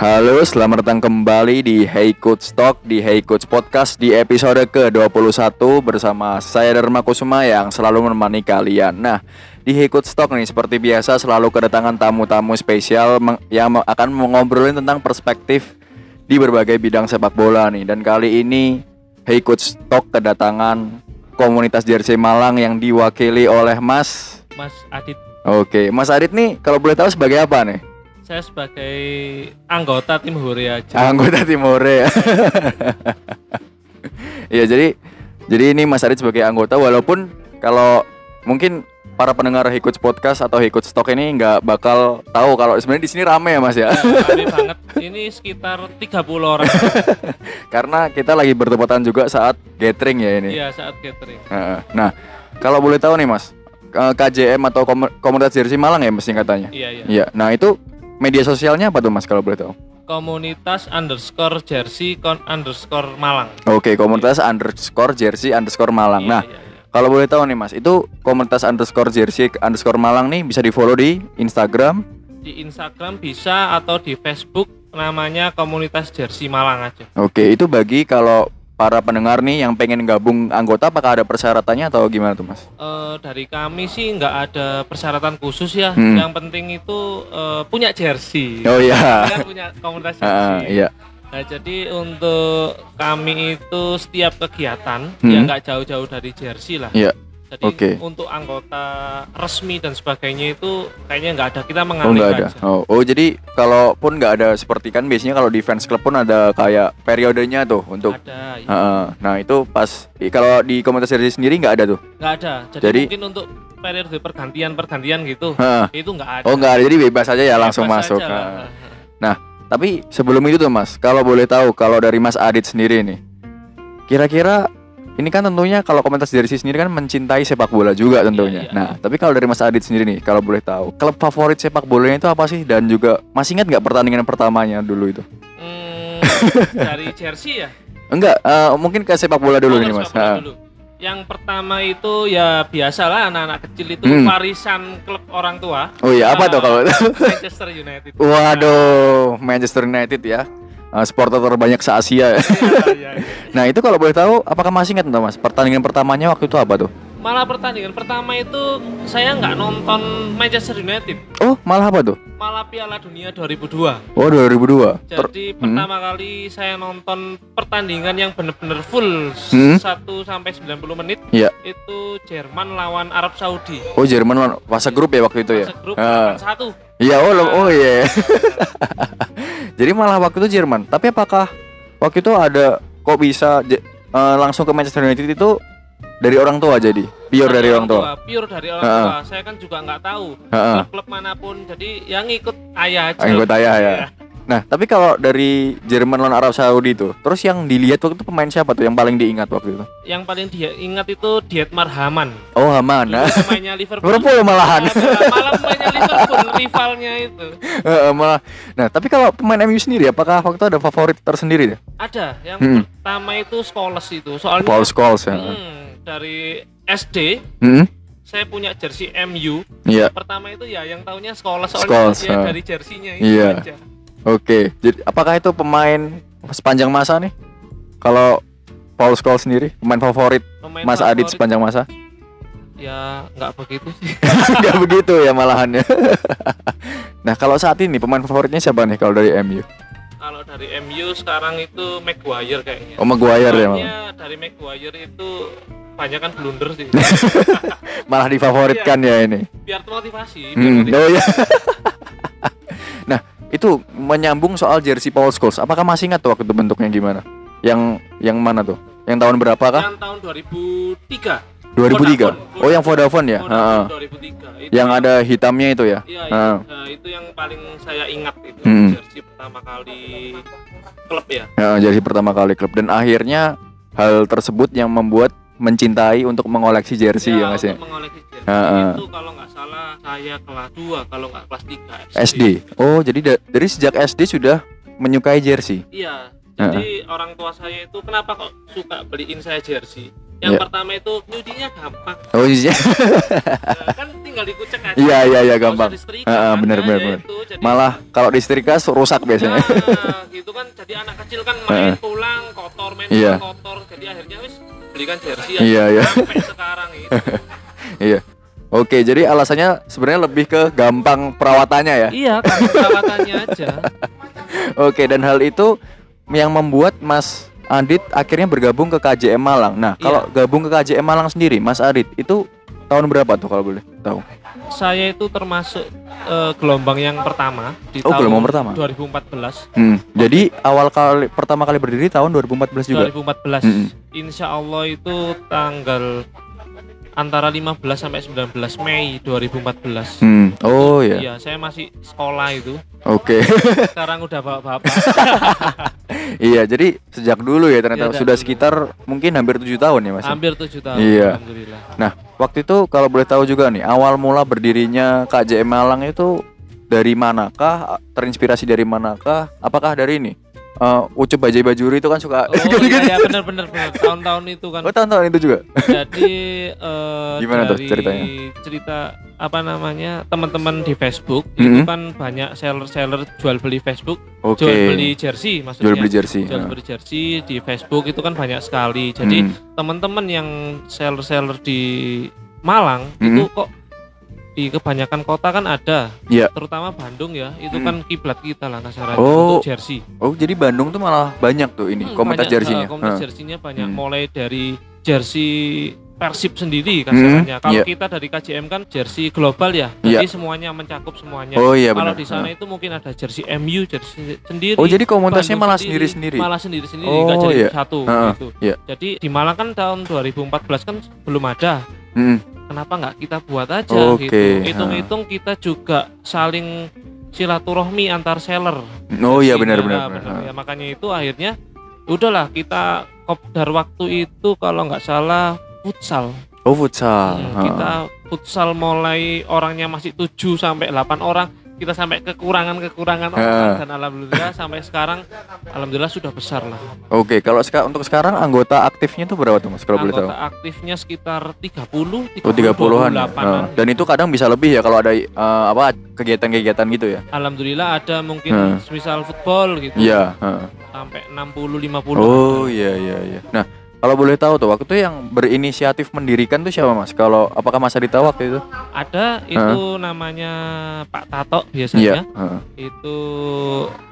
Halo, selamat datang kembali di Hey Coach Talk di Hey Coach Podcast di episode ke-21 bersama saya Dharma Kusuma yang selalu menemani kalian. Nah, di Hey Coach Talk nih seperti biasa selalu kedatangan tamu-tamu spesial yang akan mengobrolin tentang perspektif di berbagai bidang sepak bola nih. Dan kali ini Hey Coach Talk kedatangan komunitas Jersey Malang yang diwakili oleh Mas Mas Adit. Oke, Mas Adit nih kalau boleh tahu sebagai apa nih? Saya sebagai anggota tim Hore aja. Anggota Timore ya. Iya, jadi jadi ini Mas Adit sebagai anggota walaupun kalau mungkin para pendengar Hikuts Podcast atau Hikuts Stock ini nggak bakal tahu kalau sebenarnya di sini rame ya Mas ya. Rame banget. Ini sekitar 30 orang. Karena kita lagi bertepatan juga saat gathering ya ini. Iya, saat catering. Heeh. Nah, kalau boleh tahu nih Mas, eh, KJM atau Komu- Komunitas Jersey Malang ya mesti katanya. Iya, iya. Iya. Nah, itu media sosialnya apa tuh Mas kalau boleh tahu? Komunitas underscore jersey kon underscore Malang. Oke, komunitas underscore Jersey underscore Malang. Iya, Nah, iya, iya. Kalau boleh tahu nih mas, itu komunitas underscore jersey underscore Malang nih bisa di follow di Instagram. Di Instagram bisa atau di Facebook namanya komunitas jersey Malang aja. Oke, itu bagi kalau para pendengar nih yang pengen gabung anggota, apakah ada persyaratannya atau gimana tuh mas? Eh, dari kami sih nggak ada persyaratan khusus ya. Hmm. Yang penting itu eh, punya jersey. Oh iya, Kan punya komunitas Ah, jersey. iya, Nah, jadi untuk kami itu setiap kegiatan Hmm. ya nggak jauh-jauh dari jersey lah. iya. Jadi oke. untuk anggota resmi dan sebagainya itu kayaknya nggak ada. Kita Oh mengalir nggak ada. aja. Oh, oh jadi kalaupun nggak ada seperti kan biasanya kalau di fans club pun ada kayak periodenya tuh untuk. Ada, ya. Heeh. Nah itu pas kalau di komunitas jersey sendiri nggak ada tuh. nggak ada. Jadi, Jadi- mungkin untuk periode pergantian-pergantian gitu Heeh. itu nggak ada. Oh nggak ada, jadi bebas aja ya langsung Bebas masuk. aja lah. Nah. Tapi sebelum itu tuh Mas, kalau boleh tahu kalau dari Mas Adit sendiri nih, kira-kira ini kan tentunya kalau komunitas Jersey sendiri kan mencintai sepak bola juga tentunya. Iya, iya. Nah, tapi kalau dari Mas Adit sendiri nih, kalau boleh tahu, klub favorit sepak bolanya itu apa sih? Dan juga masih ingat nggak pertandingan pertamanya dulu itu? Hmm, dari jersey ya. Enggak, eh, mungkin ke sepak bola dulu Oh, nih Mas. bola dulu. Yang pertama itu ya biasalah anak-anak kecil itu Hmm. warisan klub orang tua. Oh iya, apa tuh kalau Manchester United. Waduh, Manchester United ya. Eh, supporter terbanyak se-Asia. ya. Iya, iya, nah, itu kalau boleh tahu apakah masih ingat tuh Mas? Pertandingan pertamanya waktu itu apa tuh? Malah pertandingan pertama itu saya nggak nonton Manchester United, Oh, malah apa tuh? malah Piala Dunia 2002. Oh, 2002. Ter- Jadi Hmm. pertama kali saya nonton pertandingan yang benar-benar full Hmm. 1 sampai 90 menit Iya. itu Jerman lawan Arab Saudi. Oh Jerman lawan- fase grup ya waktu itu ya? Fase grup Ah. 1 Iya oh oh iya. Jadi malah waktu itu Jerman. Tapi apakah waktu itu ada kok bisa eh, langsung ke Manchester United itu dari orang tua jadi pure dari orang tua. Pure dari orang Ah. tua. Saya kan juga nggak tahu Heeh. klub-klub mana pun. Jadi yang ikut ayah aja. Anggota ayah ya. Iya. Nah tapi kalau dari Jerman lawan Arab Saudi itu, terus yang dilihat waktu itu pemain siapa tuh yang paling diingat waktu itu? Yang paling dia ingat itu Dietmar Hamann. Oh Haman. Nah. Pemainnya Liverpool. Liverpool malahan. Malah- Malah pemainnya Liverpool rivalnya itu. Heeh, malah. Nah tapi kalau pemain MU sendiri, apakah waktu itu ada favorit tersendiri ya? Ada yang Hmm. pertama itu Scholes itu. Soalnya Paul Scholes ya. hmm, dari SD Hmm, saya punya jersey MU. Iya. Pertama itu ya yang tahunya Scholes soalnya Scholes, dia ah. dari jersinya itu Iya. aja. Oke, jadi apakah itu pemain sepanjang masa nih? Kalau Paul Scholes sendiri, pemain favorit Pemain Mas Adit favorit sepanjang masa? ya nggak begitu sih. Enggak begitu ya malahannya. nah, kalau saat ini pemain favoritnya siapa nih kalau dari MU? Kalau dari MU sekarang itu Maguire kayaknya. Oh, Maguire ya, Soalnya dari Maguire itu banyak kan blunder sih. Malah difavoritkan ya ini. Biar termotivasi. biar Hmm, oh iya. nah, itu menyambung soal jersey Paul Scholes. Apakah masih ingat tuh waktu itu bentuknya gimana? Yang yang mana tuh? Yang tahun berapa kah? Yang tahun 2003. 2003. Oh, yang Vodafone ya? Vodafone Heeh. 2003. Itu Yang ada hitamnya itu ya? Iya, iya. Heeh. Nah, itu yang paling saya ingat itu Hmm. jersey pertama kali klub ya. Ya, jersey pertama kali klub dan akhirnya hal tersebut yang membuat mencintai untuk mengoleksi jersey ya, Mas ya. mengoleksi jersey Heeh. itu kalau nggak salah saya kelas 2 kalau nggak kelas 3 SD. Oh, jadi da- dari sejak SD sudah menyukai jersey. Iya. Jadi orang tua saya itu kenapa kok suka beliin saya jersey? Yang Iya. pertama itu nyucinya gampang. Oh iya. Nah, kan tinggal dikucek aja. Iya iya iya gampang. Heeh, kan. bener Ya, bener bener. itu. Jadi- Malah kalau disetrika rusak biasanya. Nah, gitu kan jadi anak kecil kan main pulang kotor main pulang kotor jadi akhirnya wis belikan jersey Iya, iya. sampai sekarang itu Iya. Oke, jadi alasannya sebenarnya lebih ke gampang perawatannya ya. iya perawatannya aja Oke, dan hal itu yang membuat Mas Adit akhirnya bergabung ke KJM Malang. Nah, kalau Iya. gabung ke KJM Malang sendiri, Mas Adit itu tahun berapa tuh kalau boleh tahu? saya itu termasuk eh, gelombang yang pertama di Oh, tahun gelombang pertama. 2014 Hmm, jadi awal kali pertama kali berdiri tahun 2014 juga. 2014 Mm-mm. Insya Allah itu tanggal antara 15 sampai 19 Mei 2014 Hmm. Oh ya. Iya, saya masih sekolah itu. Oke. Sekarang udah bapak-bapak. iya, jadi sejak dulu ya ternyata Iya, sudah dulu. sekitar mungkin hampir tujuh tahun ya Mas. ya? Hampir tujuh tahun. Iya. Alhamdulillah. Nah, waktu itu kalau boleh tahu juga nih, awal mula berdirinya KJM Malang itu dari manakah? Terinspirasi dari manakah? Apakah dari ini? Eh, Ucup Bajai Bajuri itu kan suka Oh iya, iya benar benar benar. Tahun-tahun itu kan. Oh, tahun-tahun itu juga. Jadi eh, Gimana tuh dari ceritanya? cerita apa namanya teman-teman di Facebook itu Mhm. kan banyak seller-seller jual beli Facebook, Oke. jual beli jersey maksudnya. Jual beli jersey. Jual beli jersey di Facebook itu kan banyak sekali. Jadi Hmm. teman-teman yang seller-seller di Malang Mhm. itu kok di kebanyakan kota kan ada, Iya. terutama Bandung ya, itu Mhm. kan kiblat kita lah kasarannya Oh. untuk jersey. Oh, jadi Bandung tuh malah banyak tuh ini Hmm, komunitas jersey-nya. eh, komunitas banyak, Hmm. mulai dari jersey Persib sendiri kasarannya. Kalau iya. kita dari KJM kan jersey global ya, jadi semuanya mencakup semuanya. Oh iya Kalau di sana Heeh. itu mungkin ada jersey MU, jersey sendiri. Oh, jadi komunitasnya Bandung malah sendiri, sendiri-sendiri. Malah sendiri-sendiri, Oh, nggak jadi iya. satu Heeh, gitu. iya. Jadi di Malang kan tahun 2014 kan belum ada. Hmm. Kenapa nggak kita buat aja Oke, gitu? Hitung-hitung kita juga saling silaturahmi antar seller. Oh iya benar-benar. benar. benar. Ya, makanya itu akhirnya udahlah kita kopdar waktu itu kalau nggak salah futsal. Oh, futsal. Hmm, kita futsal mulai orangnya masih 7 sampai 8 orang, kita sampai kekurangan-kekurangan orang Ha. dan alhamdulillah sampai sekarang alhamdulillah sudah besar lah. Oke, kalau seka- untuk sekarang anggota aktifnya tuh berapa tuh Mas kalau boleh tahu? Anggota aktifnya sekitar 30, Oh 30-an ya? 28-an. Heeh. Dan itu kadang bisa lebih ya kalau ada eh, apa kegiatan-kegiatan gitu ya? Alhamdulillah ada mungkin Hmm. misal football gitu. Iya. heeh. Sampai 60 50. Oh iya iya iya. Nah kalau boleh tahu tuh waktu itu yang berinisiatif mendirikan tuh siapa Mas? Kalau apakah Mas Adi tahu waktu itu? Ada itu namanya Pak Tato Iya. biasanya. heeh. Itu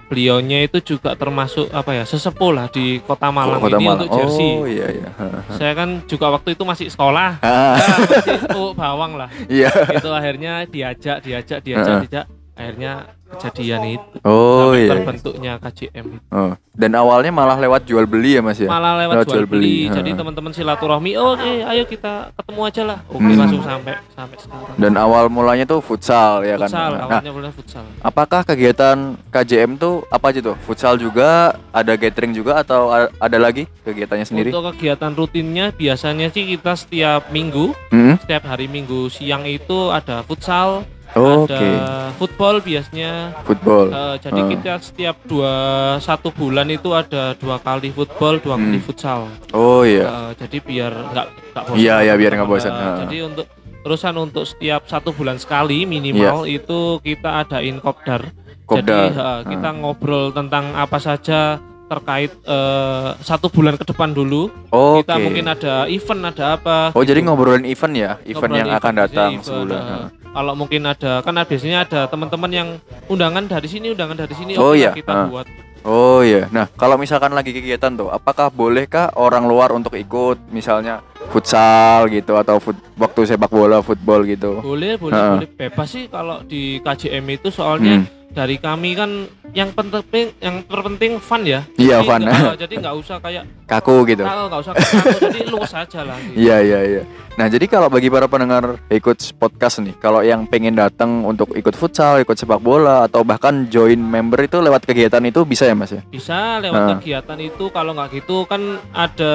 beliaunya itu juga termasuk apa ya sesepuh lah di Kota Malang Kota ini Malang. untuk jersey. Oh iya iya. Saya kan juga waktu itu masih sekolah. Ah, Nah, masih oh, bawang lah. iya. Itu akhirnya diajak, diajak, diajak, diajak. Akhirnya kejadian itu. Oh sampai iya. terbentuknya KJM itu. Oh. Dan awalnya malah lewat jual beli ya Mas ya? Malah lewat Lewat jual jual beli, beli. Jadi teman-teman silaturahmi, oh eh, ayo kita ketemu aja lah. Oke, Hmm. langsung sampai sampai sekarang. Dan awal mulanya tuh futsal ya kan? futsal, Nah, awalnya mulai futsal. apakah kegiatan KJM tuh apa aja tuh? Futsal juga, ada gathering juga atau ada lagi kegiatannya sendiri? Untuk kegiatan rutinnya biasanya sih kita setiap minggu, Hmm? setiap hari minggu siang itu ada futsal, Oke. ada football biasanya. Football. Eh, jadi Hmm. kita setiap dua satu bulan itu ada dua kali football, dua kali Hmm. futsal. Oh iya. Eh, jadi biar nggak nggak bosan. Iya, iya, biar teman-teman. nggak bosan, ha. jadi untuk terusan untuk setiap satu bulan sekali minimal itu kita adain kopdar. Kopdar. Jadi eh, kita ngobrol tentang apa saja terkait eh, satu bulan ke depan dulu. Oke. Kita mungkin ada event, ada apa. Oh, gitu. jadi ngobrolin event ya? Event Ngobrolin yang akan event, datang event, sebulan. Heeh. Kalau mungkin ada, kan biasanya ada teman-teman yang undangan dari sini, undangan dari sini. Oh, iya, kita ah. buat. Oh iya. Nah, kalau misalkan lagi kegiatan tuh, apakah bolehkah orang luar untuk ikut misalnya futsal gitu atau fut- waktu sepak bola, football gitu? Boleh, boleh, Heeh. boleh. Bebas sih kalau di KJM itu soalnya Hmm. dari kami kan yang penting, yang terpenting fun ya. Iya, fun. nggak- jadi nggak usah kayak Kaku gitu. nggak usah kaku, jadi luas aja lah. Gitu. Iya iya iya. Nah jadi kalau bagi para pendengar ikut podcast nih, kalau yang pengen datang untuk ikut futsal, ikut sepak bola, atau bahkan join member itu lewat kegiatan itu bisa ya mas ya? Bisa lewat Heeh. kegiatan itu kalau nggak gitu kan ada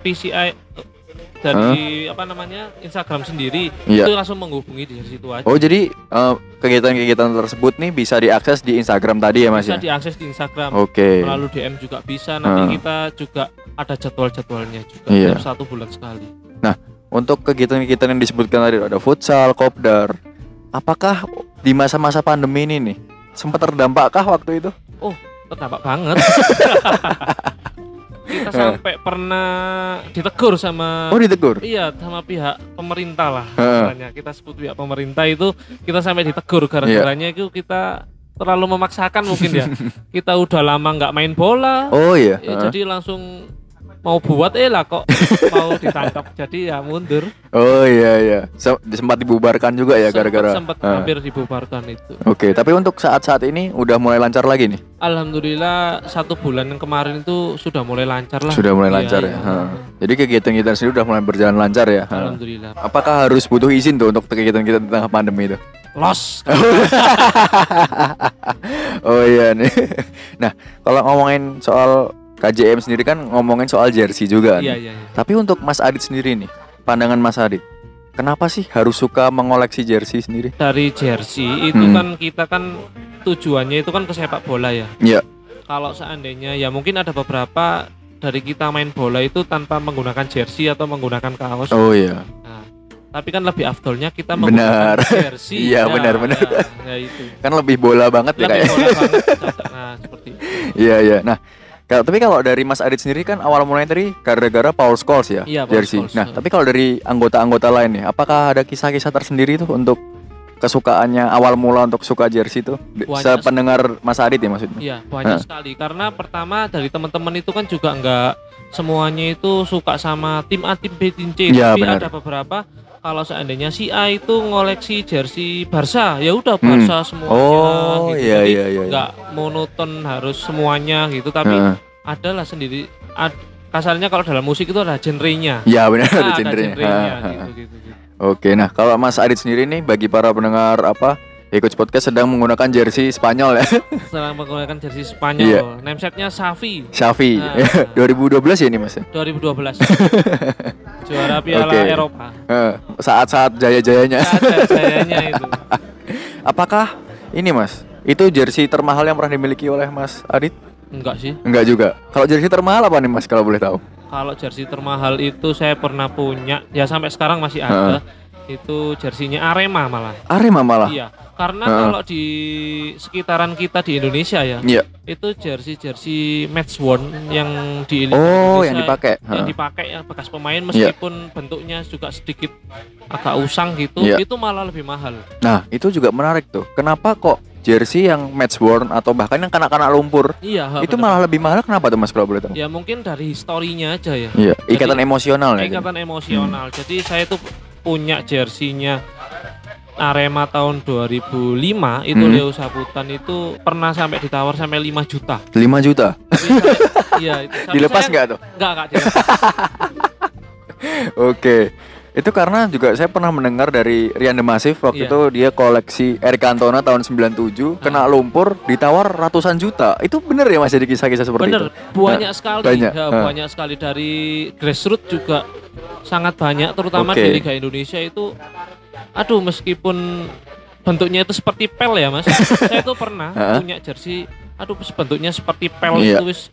PCI dari apa namanya Instagram sendiri Iya. itu langsung menghubungi di situ aja. Oh jadi eh, kegiatan-kegiatan tersebut nih bisa diakses di Instagram tadi ya mas bisa ya? diakses di Instagram Oke. melalui DM juga bisa nanti Heeh. kita juga ada jadwal-jadwalnya juga setiap satu bulan sekali untuk kegiatan-kegiatan yang disebutkan tadi ada futsal, kopdar. Apakah di masa-masa pandemi ini nih sempat terdampakkah waktu itu? Oh, terdampak banget. kita sampai pernah ditegur sama Oh ditegur. Iya, sama pihak pemerintah lah. Heeh. istilahnya. Kita sebut pihak pemerintah itu kita sampai ditegur gara-garanya itu kita terlalu memaksakan mungkin ya. kita udah lama nggak main bola. Oh iya. ya, jadi langsung mau buat eh lah kok mau ditangkap. Jadi ya mundur. Oh iya iya. Sem- sempat dibubarkan juga ya gara-gara. sempat Heeh. hampir dibubarkan itu. Oke, tapi untuk saat-saat ini udah mulai lancar lagi nih. Alhamdulillah satu bulan yang kemarin itu sudah mulai lancar lah. Sudah mulai Iya, lancar iya. ya. Heeh. Jadi kegiatan-kegiatan sendiri udah mulai berjalan lancar ya. Alhamdulillah. Apakah harus butuh izin tuh untuk kegiatan kita tentang pandemi itu? Los. oh iya nih. Nah, kalau ngomongin soal KJM sendiri kan ngomongin soal jersey juga. Iya nih. iya. iya. Tapi untuk Mas Adit sendiri nih, pandangan Mas Adit, kenapa sih harus suka mengoleksi jersey sendiri? Dari jersey itu Hmm. kan kita kan tujuannya itu kan ke sepak bola ya. Iya. Kalau seandainya ya mungkin ada beberapa dari kita main bola itu tanpa menggunakan jersey atau menggunakan kaos. Oh iya. Nah, tapi kan lebih afdolnya kita Benar. menggunakan jersey. Iya, Ya, benar, benar. Ya, ya itu. Kan lebih bola banget ya Lebih kayak. bola banget. Nah, seperti itu. Iya iya. Nah, tapi kalau dari Mas Adit sendiri kan awal mulanya tadi gara-gara Paul Scholes ya, Iya, Paul jersey. Scholes. Nah, tapi kalau dari anggota-anggota lain nih, apakah ada kisah-kisah tersendiri tuh untuk kesukaannya awal mula untuk suka jersey Banyak Sependengar Mas Adit ya maksudnya? Iya, banyak Hah. sekali. Karena pertama dari teman-teman itu kan juga enggak semuanya itu suka sama tim A, tim B, tim C. Iya, Tapi benar. ada beberapa kalau seandainya si A itu ngoleksi jersey Barca, ya udah Hmm. Barca semuanya Oh, gitu. iya, iya, iya, iya. nggak monoton harus semuanya gitu, tapi Heeh. adalah sendiri ad- kasarnya kalau dalam musik itu ada genre-nya. Iya benar Nah, ada genrenya. genre-nya Ha, ha. gitu, gitu, gitu. Oke, nah kalau Mas Adit sendiri nih bagi para pendengar apa ikut podcast sedang menggunakan jersey Spanyol ya, Setelah menggunakan jersey Iya. Spanyol, namesetnya Xavi Xavi. Nah. 2012 ya ini Mas. ya? 2012. Juara Piala Oke. Eropa. Eh, Saat-saat jaya-jayanya. Ada sayanya itu. Apakah ini Mas? Itu jersey termahal yang pernah dimiliki oleh Mas Adit? Enggak sih. Enggak juga. Kalau jersey termahal apa nih Mas kalau boleh tahu? Kalau jersey termahal itu saya pernah punya, ya sampai sekarang masih ada. Itu jersinya Arema malah. Arema malah. Iya. Karena Heeh. kalau di sekitaran kita di Indonesia ya, Iya. itu jersey-jersey match worn yang di Oh, Indonesia yang dipakai. yang dipakai ya bekas pemain Iya. meskipun bentuknya juga sedikit agak usang gitu, Iya. itu malah lebih mahal. Nah, itu juga menarik tuh. Kenapa kok jersey yang match worn atau bahkan yang kena-kena lumpur Iya, ha, itu bener. malah lebih mahal kenapa tuh Mas kalau boleh tahu? ya mungkin dari historinya aja ya. Iya, ikatan emosional ya. ikatan emosional. Jadi saya tuh punya jersinya Arema tahun 2005 itu Hmm. Leo Saputan itu pernah sampai ditawar sampai 5 juta. 5 juta. Iya Dilepas nggak tuh? Enggak, enggak dilepas. Oke. Itu karena juga saya pernah mendengar dari Rian The Massive waktu Iya. itu dia koleksi Eric Cantona tahun 97 kena lumpur ditawar ratusan juta. Itu bener ya Mas jadi kisah-kisah seperti Bener, itu? banyak Nah, sekali. banyak. Ya, Nah. banyak sekali dari grassroots juga sangat banyak terutama Oke. di Liga Indonesia itu aduh meskipun bentuknya itu seperti pel ya Mas. saya tuh pernah punya jersey aduh bentuknya seperti pel Iya. itu wis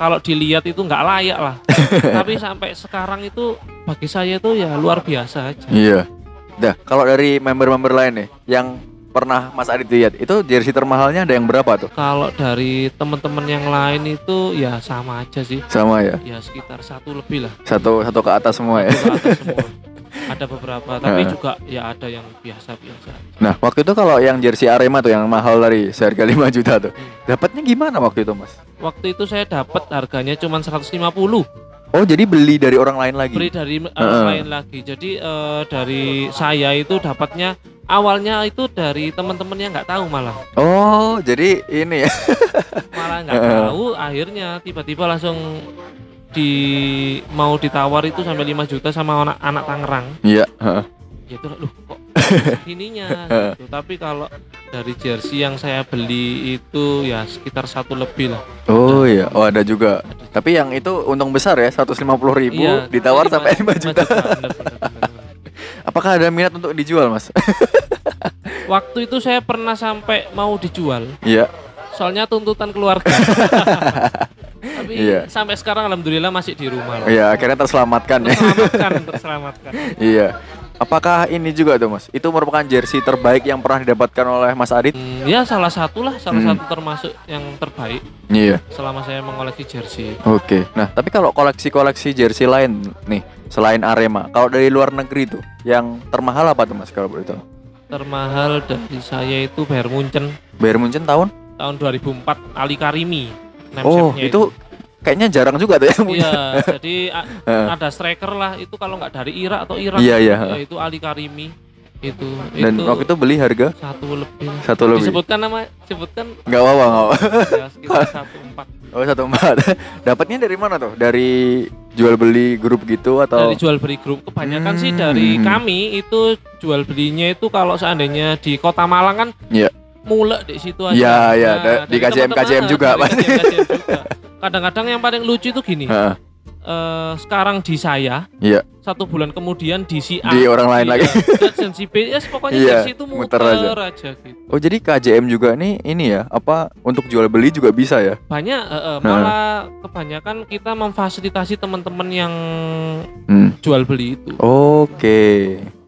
kalau dilihat itu nggak layak lah. Tapi sampai sekarang itu bagi saya itu ya luar biasa aja. Iya. Dah, kalau dari member-member lain nih yang pernah Mas Adit lihat, itu jersey termahalnya ada yang berapa tuh? Kalau dari teman-teman yang lain itu ya sama aja sih. Sama ya. Ya sekitar satu lebih lah. Satu satu ke atas semua ya. Itu ke atas semua. Ada beberapa, tapi Heeh. juga ya ada yang biasa-biasa. Nah, waktu itu kalau yang jersey Arema tuh yang mahal dari seharga 5 juta tuh. Dapatnya gimana waktu itu, Mas? Waktu itu saya dapat harganya cuma 150 Oh, jadi beli dari orang lain lagi. beli dari uh, Heeh. lain lagi. Jadi eh, dari saya itu dapatnya awalnya itu dari teman-teman yang nggak tahu malah Oh, jadi ini ya. malah nggak Heeh. tahu akhirnya tiba-tiba langsung di mau ditawar itu sampai 5 juta sama anak anak Tangerang Iya, ya itu loh kok ininya gitu. tapi kalau dari jersey yang saya beli itu ya sekitar satu lebih lah Oh iya, oh ada juga. Tapi yang itu untung besar ya, 150 ribu Iya, ditawar lima- sampai 5 lima juta. bener, bener, bener, bener. Apakah ada minat untuk dijual, Mas? waktu itu saya pernah sampai mau dijual Iya. soalnya tuntutan keluarga tapi Iya. sampai sekarang alhamdulillah masih di rumah. loh. Iya, akhirnya terselamatkan ya. Terselamatkan, terselamatkan. iya. Apakah ini juga tuh Mas? Itu merupakan jersey terbaik yang pernah didapatkan oleh Mas Adit? Hmm, ya salah satu lah, salah Hmm. satu termasuk yang terbaik Iya. selama saya mengoleksi jersey. Oke. Nah, tapi kalau koleksi-koleksi jersey lain nih selain Arema, kalau dari luar negeri tuh yang termahal apa tuh Mas kalau boleh tahu? Termahal dari saya itu Bayern Munchen Bayern Munchen tahun? tahun 2004 Ali Karimi. Oh, itu kayaknya jarang juga tuh yang punya. Iya, jadi ada striker lah itu kalau nggak dari Irak atau Irak. Iya, iya. ya itu Ali Karimi. Itu Dan itu waktu itu beli harga satu lebih. satu lebih. Disebutkan nama, sebutkan Nggak apa-apa, nggak apa. ya sekitar satu empat. Oh satu empat. Dapatnya dari mana tuh? Dari jual beli grup gitu atau? Dari jual beli grup kebanyakan sih Hmm. dari kami itu jual belinya itu kalau seandainya di Kota Malang kan Iya. mulek di situ aja. Iya, iya, da- di dari KJM KJM juga, dari Kadang-kadang yang paling lucu itu gini. Heeh. eh, sekarang di saya, Iya. satu bulan kemudian di si A, Di orang lain lagi. dan si B, yes, pokoknya Iya, jersey itu muter muter, aja. aja. gitu. Oh jadi KJM juga nih ini ya apa untuk jual beli juga bisa ya? Banyak, eh, Nah. malah kebanyakan kita memfasilitasi teman-teman yang Hmm. jual beli itu. Oke. Nah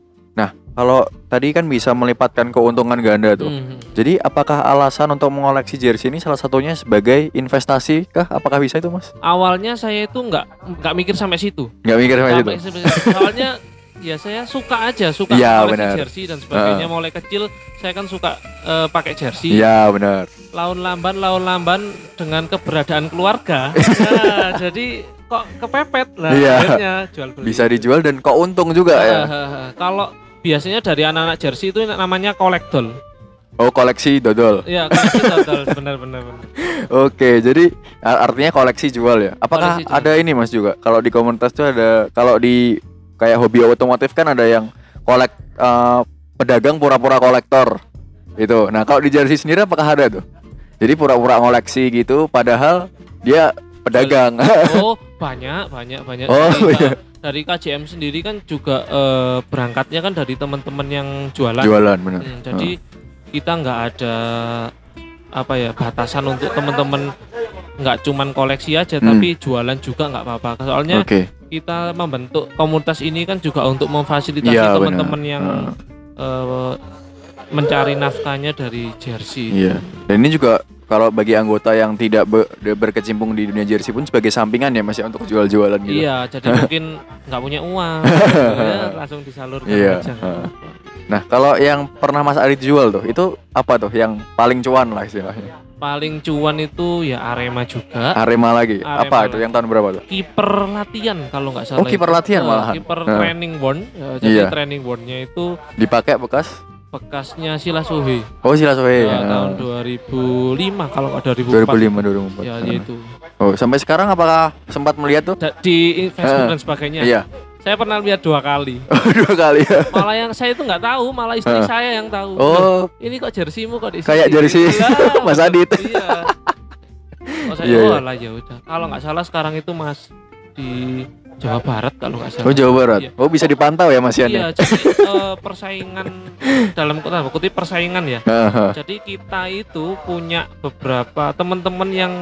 kalau tadi kan bisa melipatkan keuntungan ganda tuh. Mhm. Jadi apakah alasan untuk mengoleksi jersey ini salah satunya sebagai investasi kah? Apakah bisa itu mas? Awalnya saya itu nggak nggak mikir sampai situ. Nggak mikir sampai Sampai situ. Soalnya ya saya suka aja, suka Iya, koleksi jersey dan sebagainya. Mulai kecil saya kan suka eh, pakai jersey. Iya benar. laun lamban laun lamban dengan keberadaan keluarga nah, jadi kok kepepet lah Iya. akhirnya jual beli Bisa dijual dan kok untung juga ya. Hahaha. kalau biasanya dari anak-anak jersey itu namanya kolektol Oh koleksi dodol. ya koleksi total benar-benar benar. Oke, jadi artinya koleksi jual ya. Apakah Koleksi jual. ada ini Mas juga? Kalau di komunitas tuh ada kalau di kayak hobi otomotif kan ada yang kolek eh, pedagang pura-pura kolektor. Itu. Nah, kalau di jersey sendiri apakah ada tuh? Jadi pura-pura koleksi gitu padahal dia pedagang. oh banyak banyak banyak Oh, dari, iya. dari KJM sendiri kan juga eh, berangkatnya kan dari teman-teman yang jualan Jualan benar. Hmm, jadi kita nggak ada apa ya batasan untuk teman-teman nggak cuman koleksi aja Hmm. tapi jualan juga nggak apa-apa soalnya Oke. kita membentuk komunitas ini kan juga untuk memfasilitasi Iya, teman-teman benar. yang eh, mencari nafkahnya dari jersey Iya. Dan ini juga kalau bagi anggota yang tidak be- de- berkecimpung di dunia jersey pun sebagai sampingan ya Mas ya untuk jual-jualan gitu. iya jadi mungkin nggak punya uang ya, langsung disalurkan Iya, aja. Nah, kalau yang pernah Mas Adit jual tuh, itu apa tuh yang paling cuan lah istilahnya? paling cuan itu ya Arema juga Arema lagi. Arema apa itu lagi. yang tahun berapa tuh? kiper latihan kalau nggak salah Oh, kiper itu. latihan Eh, malahan. kiper training born Ya, jadi Iya. training bornnya itu Dipakai bekas? Bekasnya Sila Sohe Oh, Sila Sohe. Ya, ya. tahun 2005 kalau nggak 2004 2005 2004. ya Heeh. itu Oh, sampai sekarang apakah sempat melihat tuh? Di Facebook Heeh. dan sebagainya Iya. saya pernah lihat dua kali Dua kali ya. malah yang saya itu nggak tahu malah istri Heeh. saya yang tahu Oh, ini kok jersimu kok di Kayak sini?" jersey Lah, Mas Adit. iya oh saya Iya, oh iya. lah ya udah kalau nggak salah sekarang itu mas di Jawa Barat kalau nggak salah oh Jawa Barat. Iya. Oh, bisa dipantau ya Mas Yan ya? Iya, jadi eh, persaingan dalam kota kutip persaingan ya. Jadi kita itu punya beberapa teman-teman yang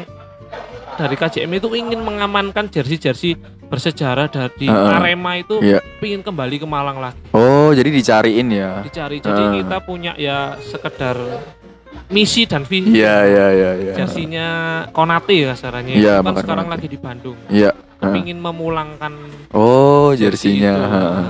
dari KJM itu ingin mengamankan jersey-jersey bersejarah dari Heeh. Arema itu Iya. ingin kembali ke Malang lagi Oh, jadi dicariin ya. dicari. Jadi Heeh. kita punya ya sekedar misi dan visi. Iya, iya, iya, iya. Jersinya Konate ya kasarannya. Iya, itu kan sekarang Konate. lagi di Bandung. Iya. Heeh. Ingin memulangkan Oh, jersinya. heeh.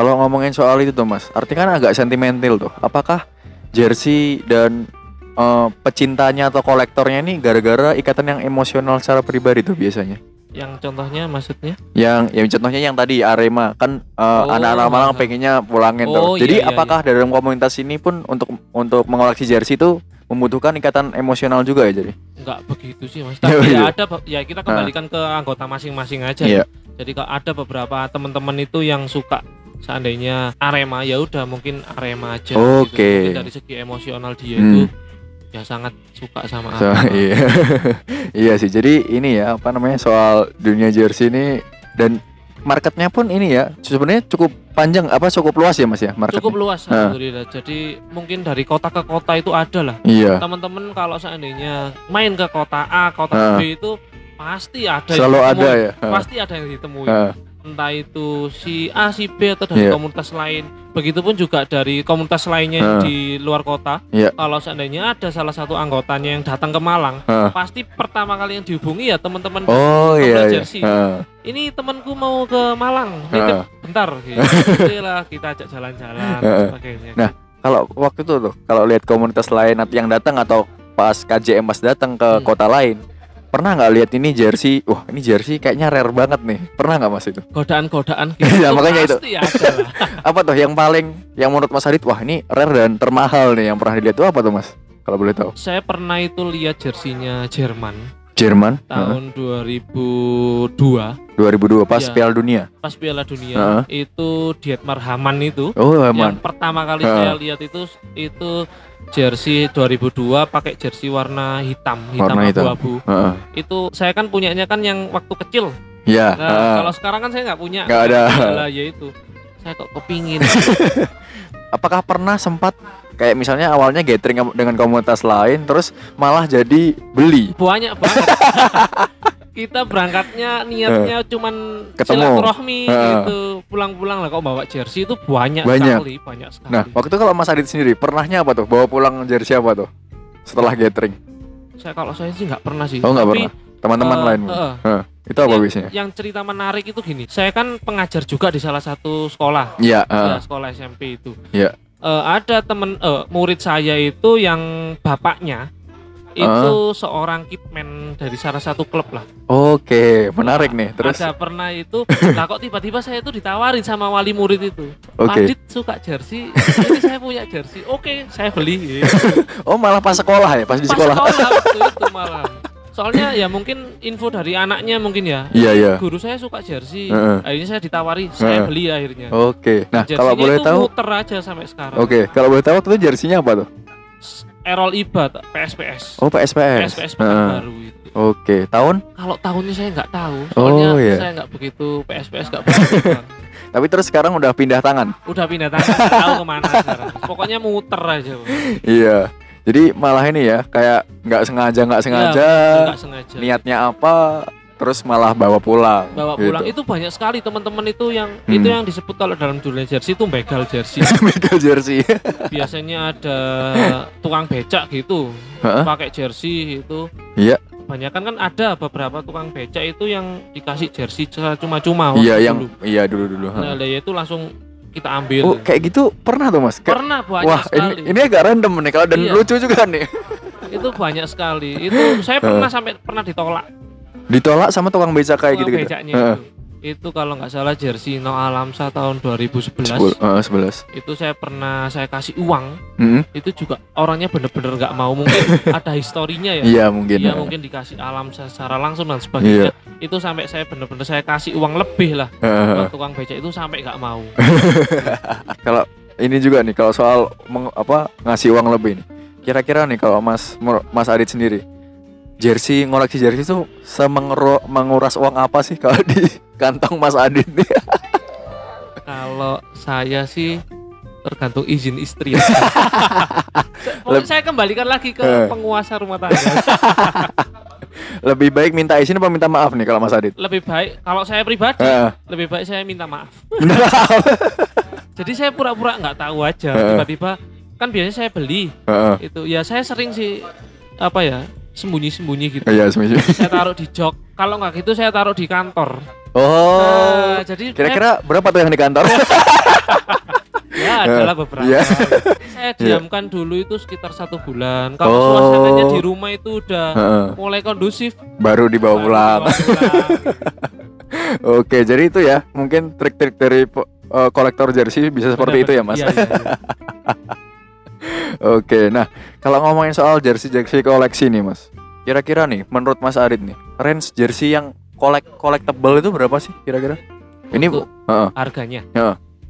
Kalau ngomongin soal itu tuh Mas, artinya kan agak sentimental tuh. Apakah jersey dan eh, pecintanya atau kolektornya ini gara-gara ikatan yang emosional secara pribadi tuh biasanya? Yang contohnya maksudnya? Yang yang contohnya yang tadi Arema kan eh, Oh, anak-anak Malang pengennya pulangin Oh, tuh. iya, Jadi iya, apakah dalam komunitas ini pun untuk untuk mengoleksi jersey itu membutuhkan ikatan emosional juga ya jadi? Enggak begitu sih mas. Ya, Tapi iya. ya ada ya kita kembalikan ke anggota masing-masing aja. Iya. ya. Jadi kalau ada beberapa teman-teman itu yang suka seandainya Arema ya udah mungkin Arema aja. Oke. Gitu. Mungkin dari segi emosional dia Hmm. itu ya sangat suka sama So, Arema. iya. iya sih. Jadi ini ya apa namanya soal dunia jersey ini dan marketnya pun ini ya sebenarnya cukup panjang apa cukup luas ya Mas ya marketnya. Cukup luas Ah. alhamdulillah. Jadi mungkin dari kota ke kota itu ada lah. Iya. Teman-teman kalau seandainya main ke kota A, kota Ah. B itu pasti ada yang Selalu ada ditemui. ya. Heeh. Pasti ada yang ditemui. Entah itu si A, si B atau dari Iya. komunitas lain. Begitupun juga dari komunitas lainnya Heeh. di luar kota. Iya. Kalau seandainya ada salah satu anggotanya yang datang ke Malang, Heeh. pasti pertama kali yang dihubungi ya teman-teman Oh iya iya. jersey. Heeh. ini temanku mau ke Malang nitip Heeh. bentar gitu. Lah kita ajak jalan-jalan sebagainya Nah, Kalau waktu itu tuh, kalau lihat komunitas lain yang datang atau pas KJM Mas datang ke Hmm. kota lain, pernah nggak lihat ini jersey? Wah, ini jersey kayaknya rare banget nih. Pernah nggak Mas itu? godaan-godaan gitu Ya, makanya itu. Apa tuh yang paling yang menurut Mas Adit, wah ini rare dan termahal nih yang pernah dilihat itu apa tuh Mas? Kalau boleh tahu. saya pernah itu lihat jersinya Jerman Jerman, tahun 2002 2002 pas Iya. Piala Dunia. pas Piala Dunia Heeh. itu Dietmar Hamann itu Oh, yang pertama kali Heeh. saya lihat itu itu jersey 2002 pakai jersey warna hitam hitam Warna hitam. abu-abu Heeh. itu saya kan punyanya kan yang waktu kecil Ya, Nah, heeh. kalau sekarang kan saya nggak punya. Nggak ada. Lah, ya itu. Saya kok kepingin. apakah pernah sempat kayak misalnya awalnya gathering dengan komunitas lain terus malah jadi beli Banyak banget. Kita berangkatnya niatnya cuman Eh. Ketemu. silaturahmi Heeh. gitu. Pulang-pulang lah kok bawa jersey itu banyak, Banyak. sekali, banyak sekali. nah waktu itu kalau Mas Adit sendiri pernahnya apa tuh bawa pulang jersey apa tuh setelah gathering saya kalau saya sih nggak pernah sih. oh Tapi, pernah teman-teman eh, lain heeh. Heeh. itu apa yang, biasanya yang cerita menarik itu gini. Saya kan pengajar juga di salah satu sekolah. Iya, Ya, heeh. sekolah SMP itu. Iya. Eh, ada temen eh, murid saya itu yang bapaknya itu seorang kitman dari salah satu klub lah. oke menarik nih terus Ada pernah itu, lah kok tiba-tiba saya itu ditawarin sama wali murid itu. oke Padit suka jersey, ini saya punya jersey. Oke, saya beli. Gitu. oh malah pas sekolah ya pas di Pas sekolah sekolah waktu itu malah. Soalnya ya mungkin info dari anaknya mungkin ya. iya iya Guru saya suka jersey. Heeh. Akhirnya saya ditawari, saya Heeh. beli akhirnya. oke nah Jersey-nya kalau boleh itu tahu muter aja sampai sekarang. oke kalau boleh tahu waktu itu jersinya apa tuh Errol Iba PSPS. oh PSPS PSPS Heeh. Pekanbaru itu. oke tahun Kalau tahunnya saya nggak tahu, Oh, soalnya iya. saya nggak begitu PSPS nggak begitu. tapi terus sekarang udah pindah tangan Udah pindah tangan, tahu ke mana sekarang. Pokoknya muter aja. Iya jadi malah ini ya kayak nggak sengaja nggak sengaja Iya, nggak sengaja. niatnya apa terus malah bawa pulang Bawa gitu. pulang itu banyak sekali teman-teman itu yang Hmm. itu yang disebut kalau dalam dunia jersey itu begal jersey. Mega jersey Biasanya ada tukang becak gitu, Heeh. pakai jersey itu. Iya. Kebanyakan kan ada beberapa tukang becak itu yang dikasih jersey cuma-cuma. iya yang dulu. iya dulu dulu Nah, ya itu langsung kita ambil. oh kayak gitu pernah tuh mas Kayak- Pernah banyak wah sekali. ini ini agak random nih kalau dan Iya. lucu juga nih itu banyak sekali. Itu saya pernah sampai pernah ditolak ditolak sama tukang beca kayak tukang gitu gitu becaknya itu. Itu kalau nggak salah jersey No Alamsa tahun 2011 Sepul, eh, sebelas. Itu saya pernah saya kasih uang. Hmm, itu juga orangnya bener-bener nggak mau. Mungkin ada historinya ya. Iya mungkin. Iya mungkin dikasih alam secara langsung dan sebagainya. Itu sampai saya bener-bener saya kasih uang lebih lah buat tukang becak itu sampai nggak mau. Kalau ini juga nih kalau soal meng- apa ngasih uang lebih nih. Kira-kira nih kalau mas mas Adit sendiri jersey ngoleksi jersey itu semengero menguras uang apa sih kalau di kantong mas Adit nih kalau saya sih tergantung izin istri ya. Saya kembalikan lagi ke Eh. penguasa rumah tangga lebih baik minta izin apa minta maaf nih kalau mas Adit lebih baik kalau saya pribadi Eh, lebih baik saya minta maaf jadi saya pura-pura nggak tahu aja Eh. tiba-tiba kan biasanya saya beli Heeh. itu ya saya sering sih apa ya sembunyi-sembunyi gitu Iya, semuanya. saya taruh di jok kalau nggak gitu saya taruh di kantor Oh. Nah, jadi Kira-kira berapa tuh yang di kantor? ya adalah beberapa Iya. saya diamkan dulu itu sekitar satu bulan kalau Oh. suasananya di rumah itu udah Heeh. mulai kondusif Baru dibawa baru pulang. dibawa pulang. Oke, jadi itu ya, mungkin trik-trik dari eh, kolektor jersey bisa seperti itu ya, Mas. Iya, iya, iya. Oke, nah kalau ngomongin soal jersey-jersey koleksi nih, Mas. Kira-kira nih, menurut Mas Arit nih, range jersey yang kolek collectible itu berapa sih kira-kira? Ini Untuk heeh, harganya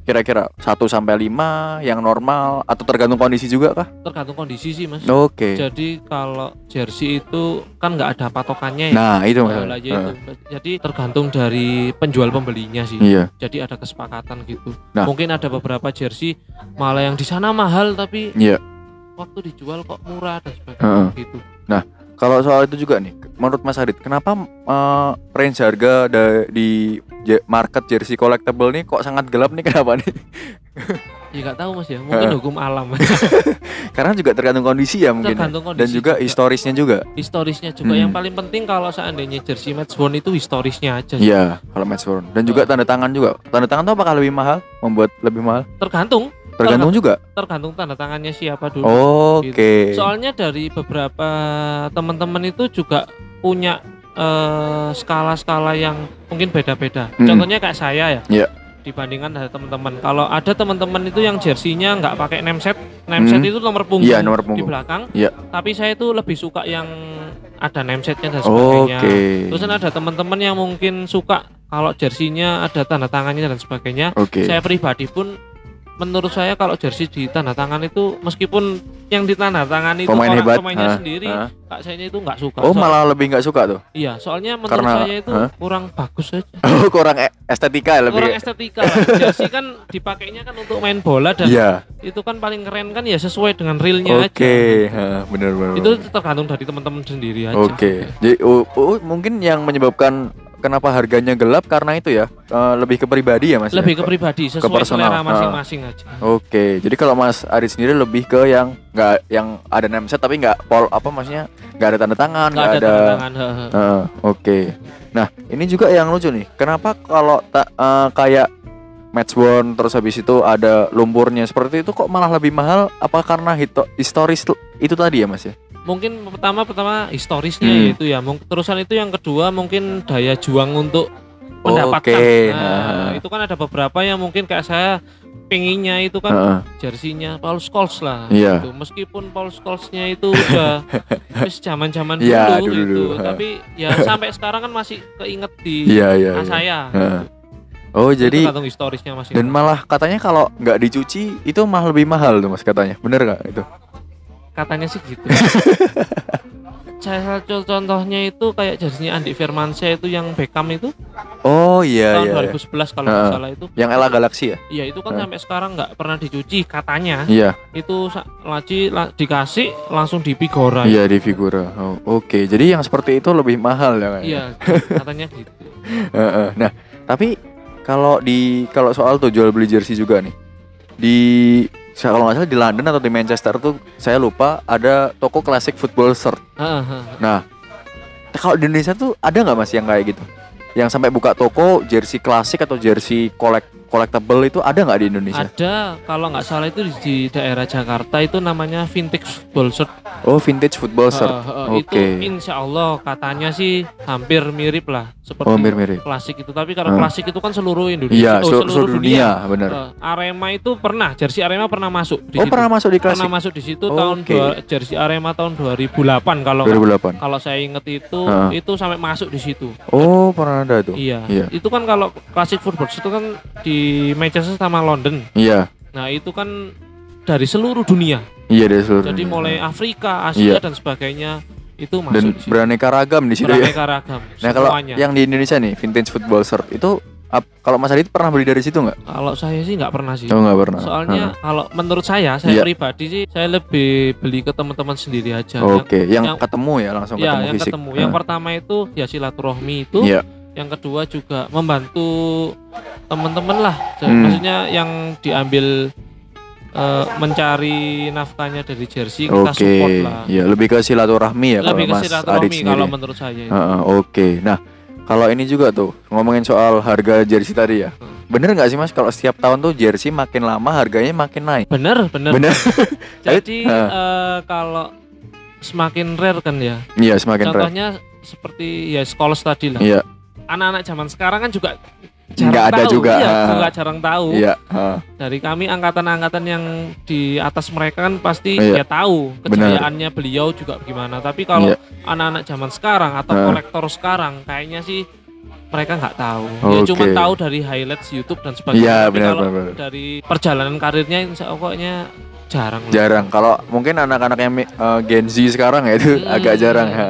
kira-kira 1 sampai 5 yang normal atau tergantung kondisi juga kah? tergantung kondisi sih mas Oke. jadi kalau jersey itu kan nggak ada patokannya ya Nah, itu Mas. Nah, itu. Jadi tergantung dari penjual pembelinya sih. Iya. Jadi ada kesepakatan gitu. Nah. Mungkin ada beberapa jersey malah yang di sana mahal tapi Iya. waktu dijual kok murah dan sebagainya gitu. Kalau soal itu juga nih, menurut Mas Adit, kenapa eh, range harga da- di market jersey collectible nih kok sangat gelap nih kenapa nih? Ya nggak tahu mas ya, mungkin hukum alam. Karena juga tergantung kondisi ya mungkin. ya. Tergantung Dan kondisi juga juga. historisnya juga. Historisnya juga Hmm. yang paling penting kalau seandainya jersey match worn itu historisnya aja. Iya, kalau match worn. Dan juga tanda tangan juga. Tanda tangan tuh apakah lebih mahal? Membuat lebih mahal? Tergantung, Tergantung juga. tergantung tanda tangannya siapa dulu. Oke. Soalnya dari beberapa teman-teman itu juga punya eh, skala-skala yang mungkin beda-beda. Hmm. Contohnya kayak saya ya. Iya. Dibandingkan ada teman-teman. Kalau ada teman-teman itu yang jersinya nggak pakai name set, name set Hmm. itu nomor punggung Iya, nomor di punggung. belakang. Iya. Tapi saya itu lebih suka yang ada name setnya dan sebagainya. Oke. Terus kan ada teman-teman yang mungkin suka kalau jersinya ada tanda tangannya dan sebagainya. Oke. Saya pribadi pun menurut saya kalau jersey di tanda tangan itu meskipun yang di tanda tangan itu Pemain orang hebat. pemainnya Hah, sendiri, hah. kak saya itu nggak suka. Oh, malah lebih nggak suka tuh. Iya, soalnya menurut Karena- saya itu hah? kurang bagus aja. Oh, kurang e- estetika ya lebih. Kurang estetika. lah. jersey kan dipakainya kan untuk main bola dan Iya. itu kan paling keren kan ya sesuai dengan realnya aja. Oke, ha, benar benar. Itu tergantung dari teman-teman sendiri aja. Oke. Jadi oh, oh, mungkin yang menyebabkan kenapa harganya gelap karena itu ya eh, lebih ke pribadi ya Mas. ya? Lebih ke pribadi sesuai personal. selera masing-masing aja. Oke, jadi kalau Mas Aris sendiri lebih ke yang nggak yang ada name set tapi nggak pol apa maksudnya nggak ada tanda tangan, Nggak ada ada. tanda tangan. heeh. Heeh, Oke. Nah ini juga yang lucu nih. Kenapa kalau ta- eh, kayak match worn terus habis itu ada lumpurnya seperti itu kok malah lebih mahal? Apa karena hito- historis itu tadi ya Mas ya? Mungkin pertama pertama historisnya Hmm. yaitu ya. Terusan itu yang kedua mungkin daya juang untuk mendapatkan. Oke, Nah, nah. itu kan ada beberapa yang mungkin kayak saya penginnya itu kan Heeh. jersinya Paul Scholes lah. Iya. gitu. Meskipun Paul Scholes-nya itu udah wis zaman-zaman dulu, Iya, dulu, gitu. dulu, ha. Tapi ya sampai sekarang kan masih keinget di Iya iya. ah, iya. saya. Heeh. Oh Itu jadi tergantung historisnya masih. dan malah katanya kalau nggak dicuci itu malah lebih mahal tuh mas katanya. Bener nggak itu? Katanya sih gitu. saya co- contohnya itu kayak jersinya Andi Firmansyah itu yang Beckham itu Oh iya tahun iya. iya. 2011 kalau nggak Ha. salah itu. Yang Ella Galaxy ya? Iya itu kan Ha. sampai sekarang nggak pernah dicuci katanya. Iya. Itu laci la- dikasih langsung di Pigora. Iya di figura. Oh, Oke, jadi yang seperti itu lebih mahal ya kayaknya. Iya, katanya gitu. Heeh. Nah, tapi kalau di kalau soal tuh jual beli jersey juga nih. Di saya kalau nggak salah di London atau di Manchester tuh saya lupa ada toko klasik football shirt. Nah, kalau di Indonesia tuh ada nggak mas yang kayak gitu? Yang sampai buka toko jersey klasik atau jersey collect collectible itu ada nggak di Indonesia? Ada kalau nggak salah itu di, di daerah Jakarta itu namanya vintage football shirt. Oh, vintage football shirt. Ha, ha. Oke. Itu insya Allah katanya sih hampir mirip lah seperti Oh, mirip-mirip. klasik itu. Tapi kalau Ha. klasik itu kan seluruh Indonesia, Iya, oh, seluruh, seluruh dunia, benar. Eh, Arema itu pernah, jersey Arema pernah masuk di Oh, situ. pernah masuk di klasik Pernah masuk di situ tahun Oke. dua, jersey Arema tahun 2008 kalau nggak- 2008. kalau saya inget itu Ha. itu sampai masuk di situ. Oh, pernah ada tuh. Iya. Iya. Itu kan kalau klasik football itu kan di Manchester sama London. Iya. Nah, itu kan dari seluruh dunia. Iya dari seluruh. Jadi dunia. mulai Afrika, Asia Iya. dan sebagainya itu dan masuk di situ. beraneka ragam di situ ya. Beraneka ragam. Nah, kalau yang di Indonesia nih vintage football shirt itu ap- kalau Mas Adit pernah beli dari situ nggak? kalau saya sih nggak pernah sih. Oh, nggak pernah. Soalnya kalau menurut saya, saya Iya. pribadi sih saya lebih beli ke teman-teman sendiri aja. Oke, yang, yang- ketemu ya langsung ya, ketemu yang fisik. ketemu. Yang Heeh. pertama itu ya silaturahmi itu. Iya. Yang kedua juga membantu teman-teman lah. Hmm. Maksudnya yang diambil eh, mencari nafkahnya dari jersey kita Oke, support lah. ya lebih ke silaturahmi ya lebih ke kalau Mas Adit silaturahmi sendiri. kalau menurut saya. Heeh, Oke, nah kalau ini juga tuh ngomongin soal harga jersey tadi ya, Hmm. bener nggak sih Mas kalau setiap tahun tuh jersey makin lama harganya makin naik? Bener, bener. Bener? Jadi eh, kalau semakin rare kan ya. Iya semakin rare. Contohnya seperti ya Scholes tadi lah. Iya, Anak-anak zaman sekarang kan juga jarang Nggak ada tahu. juga, Iya, ha. juga jarang tahu. iya. heeh. Dari kami angkatan-angkatan yang di atas mereka kan pasti Iya. ya tahu kejayaannya beliau juga gimana. Tapi kalau Iya. anak-anak zaman sekarang atau Ha. kolektor sekarang kayaknya sih mereka nggak tahu. Ya Oke. cuma tahu dari highlights YouTube dan sebagainya. Iya, Tapi benar, kalau benar. dari perjalanan karirnya insya Allah kayaknya jarang. Jarang. Kalau mungkin anak-anak yang eh, Gen Z sekarang ya itu Hmm. agak jarang. ha.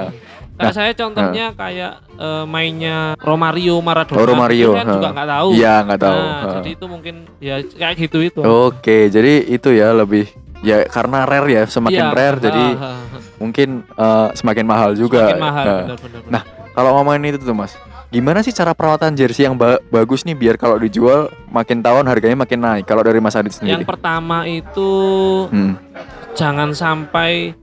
Kayak saya contohnya kayak eh, mainnya Romario Maradona. Oh, Romario, kan ha. juga nggak tahu. Iya nggak tahu. Nah, ha. jadi itu mungkin ya kayak gitu itu. Oke, jadi itu ya lebih ya karena rare ya semakin Iya, rare jadi ha. mungkin eh, semakin mahal juga. Semakin mahal Eh, benar-benar. Nah, kalau ngomongin itu tuh Mas, gimana sih cara perawatan jersey yang ba- bagus nih biar kalau dijual makin tahun harganya makin naik? Kalau dari Mas Adit yang sendiri? pertama itu Hmm. jangan sampai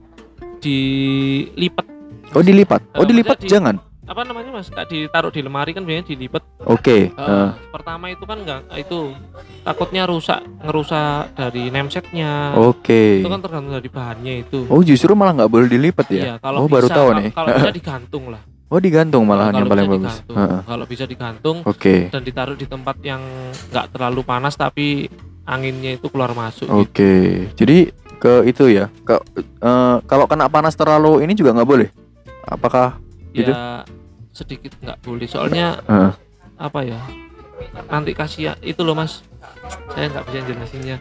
dilipat Oh dilipat? Oh Eh, dilipat di- jangan? apa namanya mas Nggak ditaruh di lemari kan biasanya dilipat Oke. Eh, eh, pertama itu kan enggak itu takutnya rusak ngerusak dari namesetnya Oke. itu kan tergantung dari bahannya itu Oh justru malah nggak boleh dilipat ya? iya kalau oh baru bisa, tahu kalau- nih. kalau bisa digantung lah Oh digantung malahan kalau yang paling bagus. Heeh. kalau bisa digantung Oke. dan ditaruh di tempat yang nggak terlalu panas tapi anginnya itu keluar masuk gitu. Oke. Jadi ke itu ya. Ke eh, kalau kena panas terlalu ini juga nggak boleh. Apakah? gitu? ya sedikit nggak boleh soalnya Heeh. apa ya nanti kasih itu loh mas saya nggak bisa jelasinnya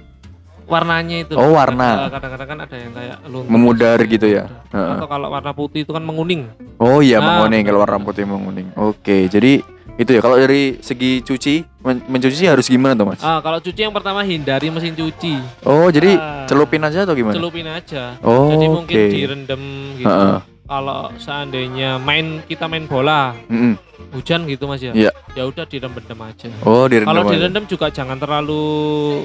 warnanya itu Oh, warna. kadang-kadang kan ada yang kayak luntur Memudar gitu ya? Heeh. atau kalau warna putih itu kan menguning Oh iya Ah, menguning kalau warna benar. putih menguning. Oke. Jadi itu ya kalau dari segi cuci men- mencuci harus gimana tuh mas? ah kalau cuci yang pertama hindari mesin cuci Oh jadi Ah. celupin aja atau gimana? celupin aja Oh, jadi mungkin oke. direndam gitu Heeh. Kalau seandainya main kita main bola Mm-mm. hujan gitu mas ya Iya. ya udah direndam aja Oh direndam. kalau direndam juga jangan terlalu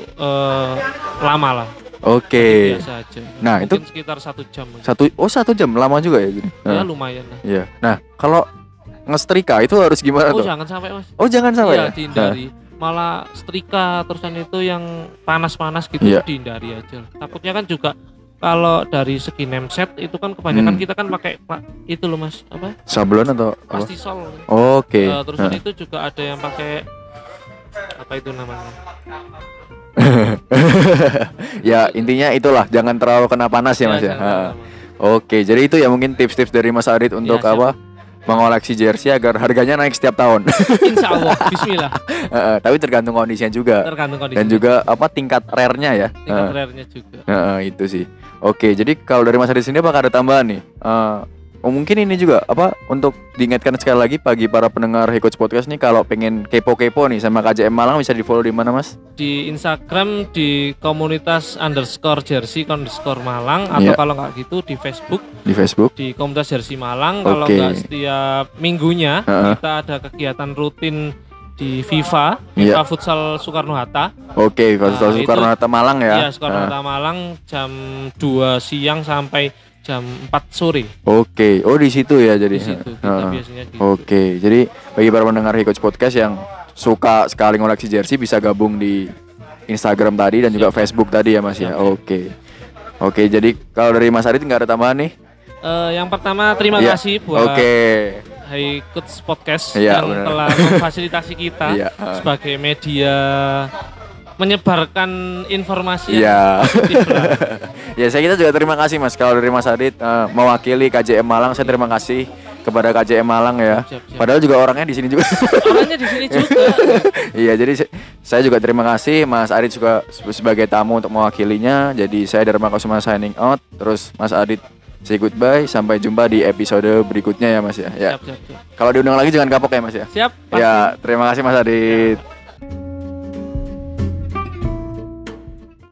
eh, lama lah Oke. biasa aja Nah, itu- Mungkin sekitar satu jam Satu oh satu jam lama juga ya gini. ya Nah, lumayan lah Iya. Nah kalau ngestrika itu harus gimana oh tuh? jangan sampai mas Oh jangan sampai iya ya. dihindari malah setrika terusan itu yang panas-panas gitu Iya. dihindari aja takutnya kan juga kalau dari segi name set itu kan kebanyakan Hmm. kita kan pakai pak itu loh mas apa sablon atau apa? pastisol Oke. Eh, terusan Nah. itu juga ada yang pakai apa itu namanya ya intinya itulah jangan terlalu kena panas ya mas ya. Ha. lama. Oke, jadi itu ya mungkin tips-tips dari Mas Adit untuk siap. apa? Mengoleksi jersey agar harganya naik setiap tahun. insya Allah Bismillah Heeh, Tapi tergantung kondisinya juga tergantung kondisi dan juga apa tingkat rare-nya ya. tingkat Heeh, rare-nya juga heeh, itu sih. Oke, jadi kalau dari Mas Adit sendiri apakah ada tambahan nih? Eh, oh, mungkin ini juga apa untuk diingatkan sekali lagi bagi para pendengar Coach Podcast nih kalau pengen kepo-kepo nih sama KJM Malang bisa di follow di mana Mas? di Instagram di komunitas underscore jersey underscore Malang atau Iya. kalau nggak gitu di Facebook Di Facebook. di komunitas jersey Malang kalau Oke. nggak setiap minggunya Heeh. kita ada kegiatan rutin di FIFA Iya. FIFA Futsal Soekarno Hatta Oke, kalau Nah, Soekarno Hatta Malang ya. ya Soekarno. Hatta Malang jam 2 siang sampai jam 4 sore Oke, oh di situ ya jadi. di situ kita Heeh. biasanya gitu. Oke, jadi bagi para pendengar Hey Coach Podcast yang suka sekali ngoleksi jersey bisa gabung di Instagram tadi dan juga Facebook tadi ya Mas ya. Oke. Oke, jadi kalau dari Mas Adit nggak ada tambahan nih? Eh, yang pertama terima Iya. kasih buat Oke. Hai Coach Podcast Iya, yang benar. telah memfasilitasi kita Iya, heeh. sebagai media menyebarkan informasi Iya. lah. ya saya kita juga terima kasih Mas kalau dari Mas Adit eh, mewakili KJM Malang saya terima kasih kepada KJM Malang ya. Siap, siap. Padahal juga orangnya di sini juga. Orangnya di sini juga. Iya, jadi saya juga terima kasih Mas Adit juga se- sebagai tamu untuk mewakilinya. Jadi saya Dharma Kusuma signing out. Terus Mas Adit say goodbye. Sampai jumpa di episode berikutnya ya Mas ya. Ya. Siap, siap, siap. Kalau diundang lagi jangan kapok ya Mas ya. Siap. Ya, terima kasih Mas Adit.